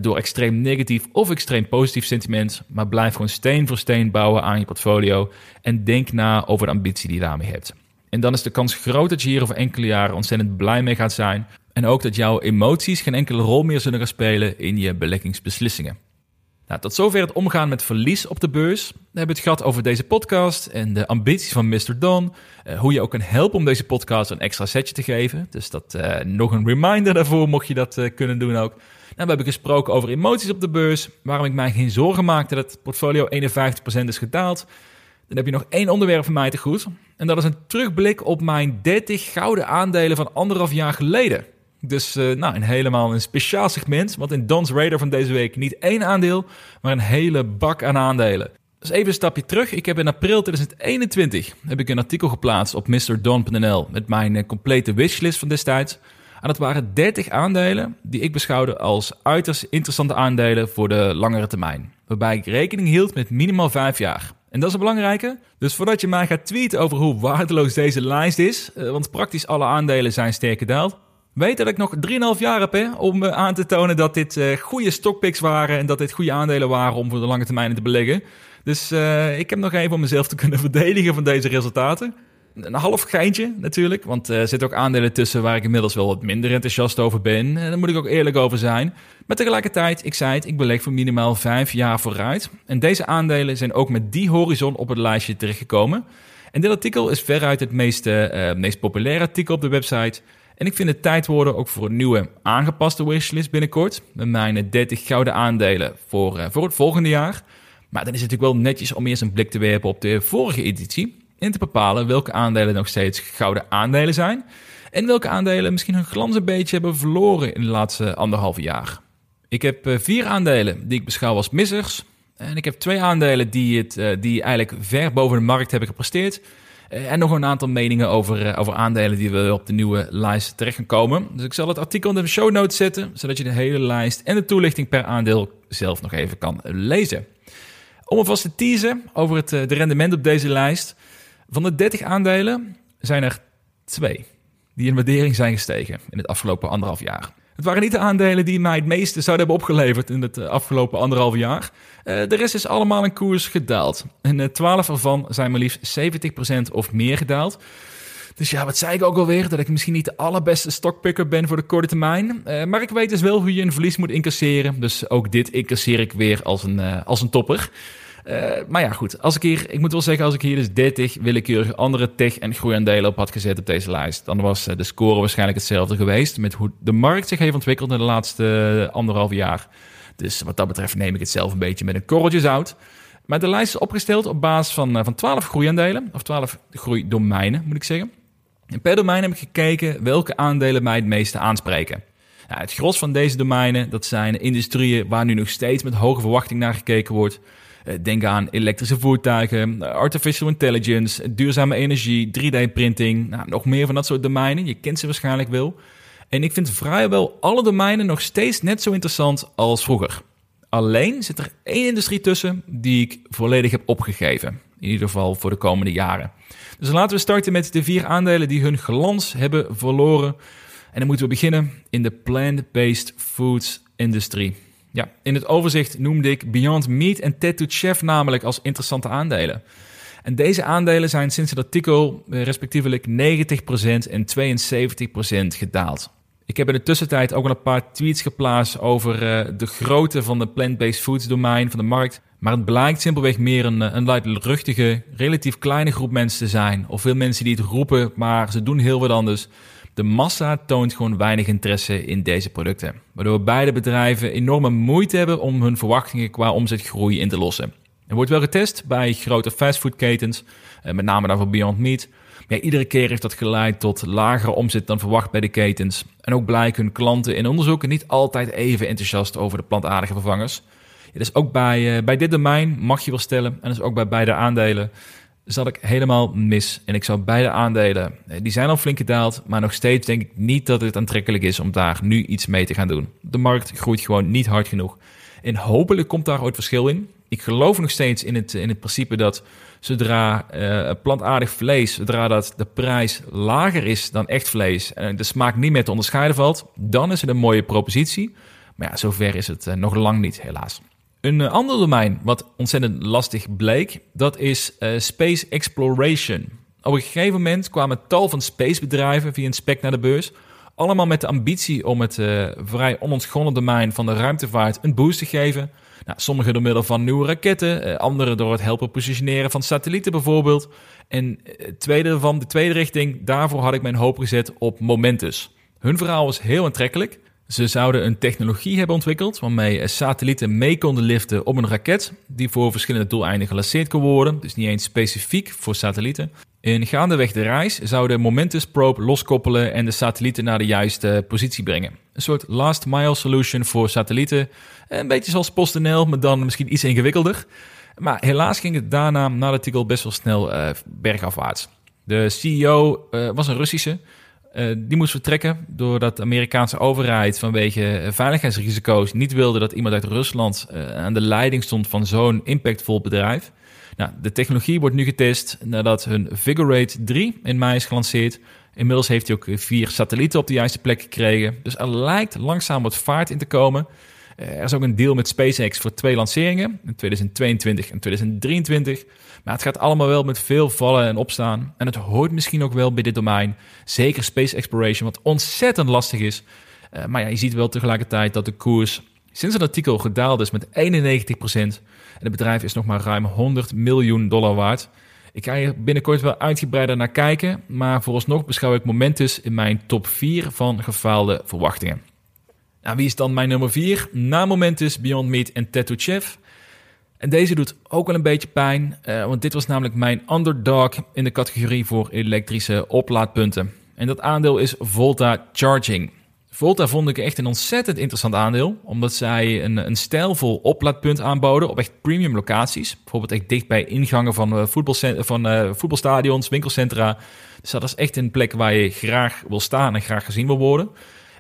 Door extreem negatief of extreem positief sentiment. Maar blijf gewoon steen voor steen bouwen aan je portfolio. En denk na over de ambitie die je daarmee hebt. En dan is de kans groot dat je hier over enkele jaren ontzettend blij mee gaat zijn. En ook dat jouw emoties geen enkele rol meer zullen gaan spelen in je beleggingsbeslissingen. Nou, tot zover het omgaan met verlies op de beurs. We hebben het gehad over deze podcast en de ambities van Mr. Don. Uh, hoe je ook kan helpen om deze podcast een extra setje te geven. Dus dat uh, nog een reminder daarvoor, mocht je dat uh, kunnen doen ook. Nou, we hebben gesproken over emoties op de beurs. Waarom ik mij geen zorgen maakte dat het portfolio 51% is gedaald. Dan heb je nog één onderwerp van mij te goed. En dat is een terugblik op mijn 30 gouden aandelen van anderhalf jaar geleden. Dus uh, nou, een helemaal een speciaal segment. Want in Don's Radar van deze week niet één aandeel, maar een hele bak aan aandelen. Dus even een stapje terug. Ik heb in april 2021 heb ik een artikel geplaatst op MrDon.nl met mijn uh, complete wishlist van destijds. En dat waren 30 aandelen die ik beschouwde als uiterst interessante aandelen voor de langere termijn. Waarbij ik rekening hield met minimaal 5 jaar. En dat is een belangrijke. Dus voordat je mij gaat tweeten over hoe waardeloos deze lijst is, uh, want praktisch alle aandelen zijn sterk gedaald, Weet dat ik nog 3,5 jaar heb hè, om uh, aan te tonen dat dit uh, goede stockpicks waren en dat dit goede aandelen waren om voor de lange termijn te beleggen. Dus ik heb nog even om mezelf te kunnen [LAUGHS] verdedigen van deze resultaten. Een half geintje natuurlijk, want er zitten ook aandelen tussen waar ik inmiddels wel wat minder enthousiast over ben. En daar moet ik ook eerlijk over zijn. Maar tegelijkertijd, ik zei het, ik beleg voor minimaal 5 jaar vooruit. En deze aandelen zijn ook met die horizon op het lijstje terechtgekomen. En dit artikel is veruit het meest, meest populaire artikel op de website. En ik vind het tijd worden ook voor een nieuwe aangepaste wishlist binnenkort. Met mijn 30 gouden aandelen voor, voor het volgende jaar. Maar dan is het natuurlijk wel netjes om eerst een blik te werpen op de vorige editie. En te bepalen welke aandelen nog steeds gouden aandelen zijn. En welke aandelen misschien hun glans een beetje hebben verloren in de laatste anderhalve jaar. Ik heb uh, vier aandelen die ik beschouw als missers. En ik heb twee aandelen die, het, uh, die eigenlijk ver boven de markt hebben gepresteerd. Eh, en nog een aantal meningen over, eh, over aandelen die we op de nieuwe lijst terecht gaan komen. Dus ik zal het artikel in de show notes zetten, zodat je de hele lijst en de toelichting per aandeel zelf nog even kan lezen. Om alvast te teasen over het eh, de rendement op deze lijst. Van de 30 aandelen zijn er twee die in waardering zijn gestegen in het afgelopen anderhalf jaar. Het waren niet de aandelen die mij het meeste zouden hebben opgeleverd in het afgelopen anderhalf jaar. Uh, de rest is allemaal in koers gedaald. En uh, 12 ervan zijn maar liefst 70% of meer gedaald. Dus ja, wat zei ik ook alweer? Dat ik misschien niet de allerbeste stockpicker ben voor de korte termijn. Maar ik weet dus wel hoe je een verlies moet incasseren. Dus ook dit incasseer ik weer als een, als een topper. Uh, maar ja, goed. Als ik hier, ik moet wel zeggen, als ik hier dus 30 willekeurige andere tech- en groeiaandelen op had gezet op deze lijst, dan was de score waarschijnlijk hetzelfde geweest met hoe de markt zich heeft ontwikkeld in de laatste anderhalf jaar. Dus wat dat betreft neem ik het zelf een beetje met een korreltje zout. Maar de lijst is opgesteld op basis van, van 12 groeiaandelen, of 12 groeidomeinen moet ik zeggen. En per domein heb ik gekeken welke aandelen mij het meeste aanspreken. Nou, het gros van deze domeinen, dat zijn industrieën waar nu nog steeds met hoge verwachting naar gekeken wordt. Eh, denk aan elektrische voertuigen, artificial intelligence, duurzame energie, 3D-printing, nou, nog meer van dat soort domeinen. Je kent ze waarschijnlijk wel. En ik vind vrijwel alle domeinen nog steeds net zo interessant als vroeger. Alleen zit er één industrie tussen die ik volledig heb opgegeven. In ieder geval voor de komende jaren. Dus laten we starten met de vier aandelen die hun glans hebben verloren. En dan moeten we beginnen in de plant-based foods industrie. Ja, in het overzicht noemde ik Beyond Meat en Tattoo Chef namelijk als interessante aandelen. En deze aandelen zijn sinds het artikel eh, respectievelijk 90% en 72% gedaald. Ik heb in de tussentijd ook al een paar tweets geplaatst over uh, de grootte van de plant-based foods domein van de markt. Maar het blijkt simpelweg meer een, een luidruchtige, relatief kleine groep mensen te zijn. Of veel mensen die het roepen, maar ze doen heel wat anders. De massa toont gewoon weinig interesse in deze producten. Waardoor beide bedrijven enorme moeite hebben om hun verwachtingen qua omzetgroei in te lossen. Er wordt wel getest bij grote fastfoodketens, eh, met name dan voor Beyond Meat. Maar iedere keer heeft dat geleid tot lagere omzet dan verwacht bij de ketens. En ook blijken hun klanten in onderzoeken niet altijd even enthousiast over de plantaardige vervangers. Ja, dus ook bij, uh, bij dit domein mag je wel stellen, en dus ook bij beide aandelen, zat ik helemaal mis. En ik zou beide aandelen, eh, die zijn al flink gedaald, maar nog steeds denk ik niet dat het aantrekkelijk is om daar nu iets mee te gaan doen. De markt groeit gewoon niet hard genoeg. En hopelijk komt daar ooit verschil in. Ik geloof nog steeds in het, in het principe dat zodra uh, plantaardig vlees, zodra dat de prijs lager is dan echt vlees en de smaak niet meer te onderscheiden valt, dan is het een mooie propositie. Maar ja, zover is het uh, nog lang niet, helaas. Een uh, ander domein wat ontzettend lastig bleek, dat is space exploration. Op een gegeven moment kwamen tal van spacebedrijven via een spec naar de beurs. Allemaal met de ambitie om het vrij onontgonnen domein van de ruimtevaart een boost te geven. Nou, sommige door middel van nieuwe raketten, eh, andere door het helpen positioneren van satellieten bijvoorbeeld. En eh, tweede van de tweede richting, daarvoor had ik mijn hoop gezet op Momentus. Hun verhaal was heel aantrekkelijk. Ze zouden een technologie hebben ontwikkeld waarmee eh, satellieten mee konden liften op een raket, die voor verschillende doeleinden gelanceerd kon worden, dus niet eens specifiek voor satellieten. In gaandeweg de reis zou de Momentus probe loskoppelen en de satellieten naar de juiste positie brengen. Een soort last mile solution voor satellieten. Een beetje zoals PostNL, maar dan misschien iets ingewikkelder. Maar helaas ging het daarna na het artikel best wel snel uh, bergafwaarts. De CEO uh, was een Russische. Uh, die moest vertrekken doordat de Amerikaanse overheid vanwege veiligheidsrisico's niet wilde dat iemand uit Rusland aan de leiding stond van zo'n impactvol bedrijf. Nou, de technologie wordt nu getest nadat hun Vigorate 3 in mei is gelanceerd. Inmiddels heeft hij ook vier satellieten op de juiste plek gekregen. Dus er lijkt langzaam wat vaart in te komen. Eh, er is ook een deal met SpaceX voor twee lanceringen, in 2022 en 2023. Maar het gaat allemaal wel met veel vallen en opstaan. En het hoort misschien ook wel bij dit domein. Zeker space exploration, wat ontzettend lastig is. Uh, maar ja, je ziet wel tegelijkertijd dat de koers sinds het artikel gedaald is met 91%. En het bedrijf is nog maar ruim 100 miljoen dollar waard. Ik ga hier binnenkort wel uitgebreider naar kijken, maar vooralsnog beschouw ik Momentus in mijn top 4 van gefaalde verwachtingen. Nou, wie is dan mijn nummer 4? Na Momentus, Beyond Meat en Tattoo Chef. En deze doet ook wel een beetje pijn, uh, want dit was namelijk mijn underdog in de categorie voor elektrische oplaadpunten. En dat aandeel is Volta Charging. Volta vond ik echt een ontzettend interessant aandeel, omdat zij een, een stijlvol oplaadpunt aanboden op echt premium locaties. Bijvoorbeeld echt dicht bij ingangen van, uh, van uh, voetbalstadions, winkelcentra. Dus dat is echt een plek waar je graag wil staan en graag gezien wil worden.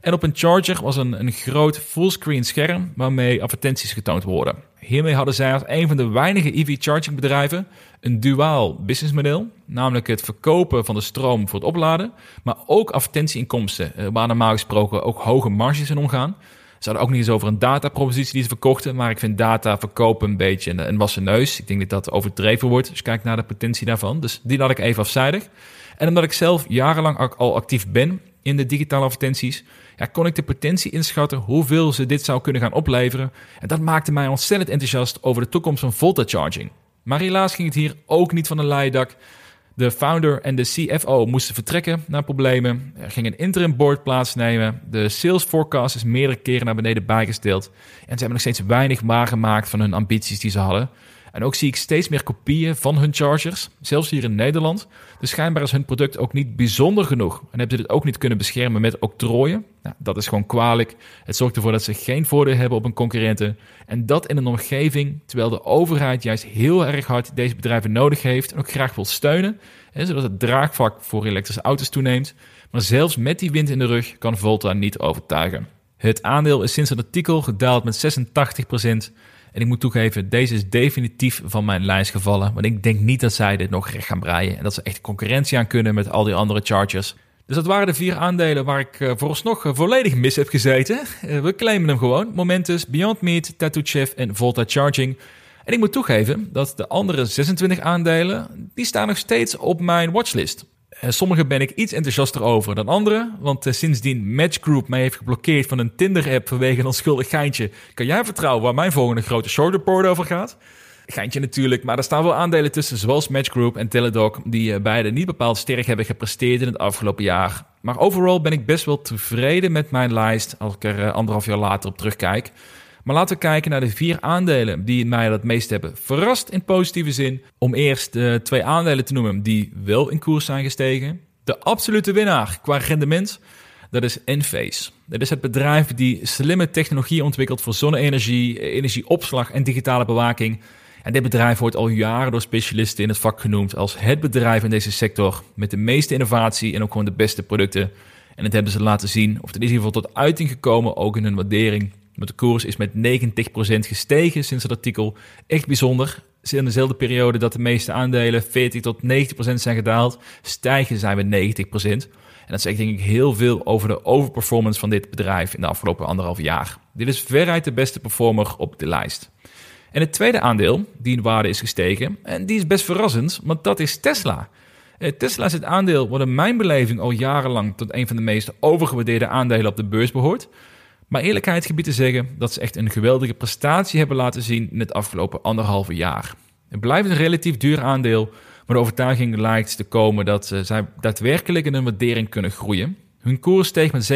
En op een charger was een, een groot fullscreen scherm waarmee advertenties getoond worden. Hiermee hadden zij als een van de weinige EV-charging bedrijven een duaal businessmodel, namelijk het verkopen van de stroom voor het opladen, maar ook advertentieinkomsten, eh, waar normaal gesproken ook hoge marges in omgaan. Ze hadden ook niet eens over een datapropositie die ze verkochten, maar ik vind data verkopen een beetje een, een wassen neus. Ik denk dat dat overdreven wordt als je kijkt naar de potentie daarvan. Dus die laat ik even afzijdig. En omdat ik zelf jarenlang al actief ben in de digitale advertenties, kon ik de potentie inschatten hoeveel ze dit zou kunnen gaan opleveren. En dat maakte mij ontzettend enthousiast over de toekomst van Volta Charging. Maar helaas ging het hier ook niet van een leien dak. De founder en de CFO moesten vertrekken na problemen. Er ging een interim board plaatsnemen. De sales forecast is meerdere keren naar beneden bijgesteld. En ze hebben nog steeds weinig waargemaakt van hun ambities die ze hadden. En ook zie ik steeds meer kopieën van hun chargers, zelfs hier in Nederland. Dus schijnbaar is hun product ook niet bijzonder genoeg. En hebben ze dit ook niet kunnen beschermen met octrooien. Nou, dat is gewoon kwalijk. Het zorgt ervoor dat ze geen voordeel hebben op hun concurrenten. En dat in een omgeving terwijl de overheid juist heel erg hard deze bedrijven nodig heeft en ook graag wil steunen. Hè, zodat het draagvlak voor elektrische auto's toeneemt. Maar zelfs met die wind in de rug kan Volta niet overtuigen. Het aandeel is sinds het artikel gedaald met 86%. En ik moet toegeven, deze is definitief van mijn lijst gevallen. Want ik denk niet dat zij dit nog recht gaan breien. En dat ze echt concurrentie aan kunnen met al die andere Chargers. Dus dat waren de vier aandelen waar ik uh, vooralsnog uh, volledig mis heb gezeten. Uh, we claimen hem gewoon. Momentus, Beyond Meat, Tattoo Chef en Volta Charging. En ik moet toegeven dat de andere 26 aandelen, die staan nog steeds op mijn watchlist. Eh, sommige ben ik iets enthousiaster over dan andere. Want uh, sindsdien Match Group mij heeft geblokkeerd van een Tinder-app vanwege een onschuldig geintje, kan jij vertrouwen waar mijn volgende grote short over gaat? Geintje natuurlijk, maar er staan wel aandelen tussen, zoals Match Group en Teladoc, die uh, beide niet bepaald sterk hebben gepresteerd in het afgelopen jaar. Maar overal ben ik best wel tevreden met mijn lijst als ik er anderhalf jaar later op terugkijk. Maar laten we kijken naar de vier aandelen die mij het meest hebben verrast in positieve zin. Om eerst de twee aandelen te noemen die wel in koers zijn gestegen. De absolute winnaar qua rendement, dat is Enphase. Dat is het bedrijf die slimme technologie ontwikkelt voor zonne-energie, energieopslag en digitale bewaking. En dit bedrijf wordt al jaren door specialisten in het vak genoemd als het bedrijf in deze sector met de meeste innovatie en ook gewoon de beste producten. En dat hebben ze laten zien, of het is in ieder geval tot uiting gekomen, ook in hun waardering. Met de koers is met 90% gestegen sinds het artikel. Echt bijzonder. In dezelfde periode dat de meeste aandelen 40 tot 90% zijn gedaald, stijgen zij met 90%. En dat zegt denk ik heel veel over de overperformance van dit bedrijf in de afgelopen anderhalf jaar. Dit is veruit de beste performer op de lijst. En het tweede aandeel die in waarde is gestegen, en die is best verrassend, want dat is Tesla. Eh, Tesla is het aandeel wat in mijn beleving al jarenlang tot een van de meest overgewaardeerde aandelen op de beurs behoort. Maar eerlijkheid gebied te zeggen dat ze echt een geweldige prestatie hebben laten zien in het afgelopen anderhalve jaar. Het blijft een relatief duur aandeel, maar de overtuiging lijkt te komen dat uh, zij daadwerkelijk in hun waardering kunnen groeien. Hun koers steeg met 17%.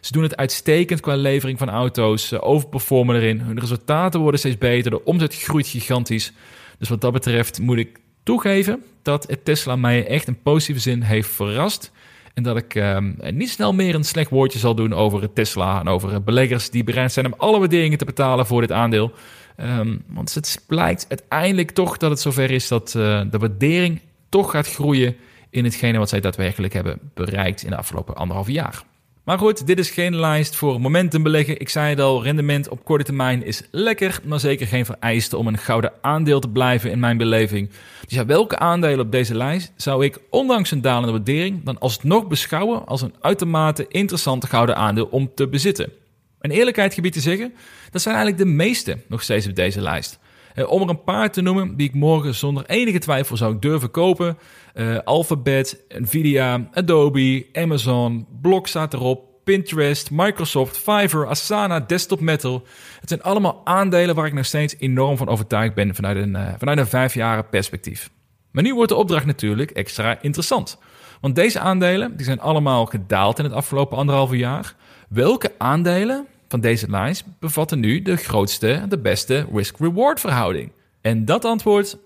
Ze doen het uitstekend qua levering van auto's. Ze overperformen erin. Hun resultaten worden steeds beter. De omzet groeit gigantisch. Dus wat dat betreft moet ik toegeven dat Tesla mij echt in positieve zin heeft verrast. En dat ik ehm, niet snel meer een slecht woordje zal doen over Tesla en over beleggers die bereid zijn om alle waarderingen te betalen voor dit aandeel. Um, want het blijkt uiteindelijk toch dat het zover is dat uh, de waardering toch gaat groeien in hetgene wat zij daadwerkelijk hebben bereikt in de afgelopen anderhalf jaar. Maar goed, dit is geen lijst voor momentum beleggen. Ik zei het al, rendement op korte termijn is lekker, maar zeker geen vereiste om een gouden aandeel te blijven in mijn beleving. Dus ja, welke aandelen op deze lijst zou ik, ondanks een dalende waardering, dan alsnog beschouwen als een uitermate interessante gouden aandeel om te bezitten? En eerlijkheid gebied te zeggen, dat zijn eigenlijk de meeste nog steeds op deze lijst. Eh, om er een paar te noemen die ik morgen zonder enige twijfel zou durven kopen. Uh, Alphabet, Nvidia, Adobe, Amazon, Block staat erop. Pinterest, Microsoft, Fiverr, Asana, Desktop Metal. Het zijn allemaal aandelen waar ik nog steeds enorm van overtuigd ben vanuit een, uh, vanuit een perspectief. Maar nu wordt de opdracht natuurlijk extra interessant. Want deze aandelen die zijn allemaal gedaald in het afgelopen anderhalve jaar. Welke aandelen van deze lijst bevatten nu de grootste, de beste risk-reward verhouding? En dat antwoord,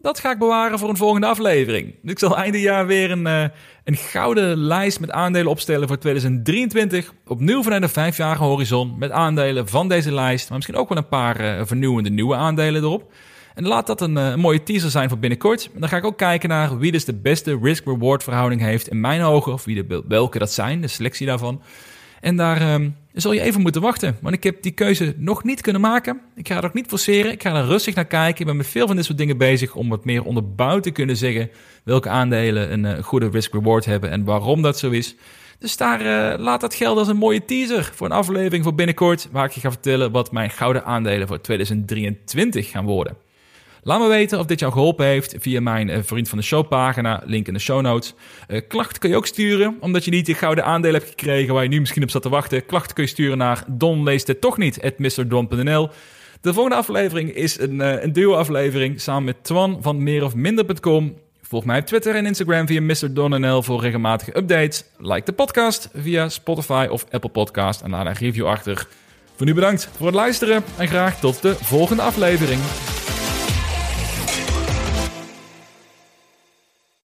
dat ga ik bewaren voor een volgende aflevering. Ik zal einde jaar weer een, uh, een gouden lijst met aandelen opstellen voor 2023. Opnieuw vanuit een vijfjarige horizon met aandelen van deze lijst. Maar misschien ook wel een paar uh, vernieuwende nieuwe aandelen erop. En laat dat een, uh, een, mooie teaser zijn voor binnenkort. En dan ga ik ook kijken naar wie dus de beste risk-reward verhouding heeft in mijn ogen. Of wie de, welke dat zijn, de selectie daarvan. En daar um, zul je even moeten wachten. Want ik heb die keuze nog niet kunnen maken. Ik ga er ook niet forceren. Ik ga er rustig naar kijken. Ik ben met veel van dit soort dingen bezig om wat meer onderbouwd te kunnen zeggen welke aandelen een uh, goede risk-reward hebben en waarom dat zo is. Dus daar uh, laat dat gelden als een mooie teaser voor een aflevering voor binnenkort, waar ik je ga vertellen wat mijn gouden aandelen voor 2023 gaan worden. Laat me weten of dit jou geholpen heeft via mijn uh, Vriend van de Show pagina, link in de show notes. Uh, klachten kun je ook sturen, omdat je niet de gouden aandelen hebt gekregen waar je nu misschien op zat te wachten. Klachten kun je sturen naar Don leest het toch niet, mrdon.nl. De volgende aflevering is een, uh, een duo-aflevering samen met Twan van meerofminder.com. Volg mij op Twitter en Instagram via MrDonnNL voor regelmatige updates. Like de podcast via Spotify of Apple Podcast en laat een review achter. Voor nu bedankt voor het luisteren en graag tot de volgende aflevering.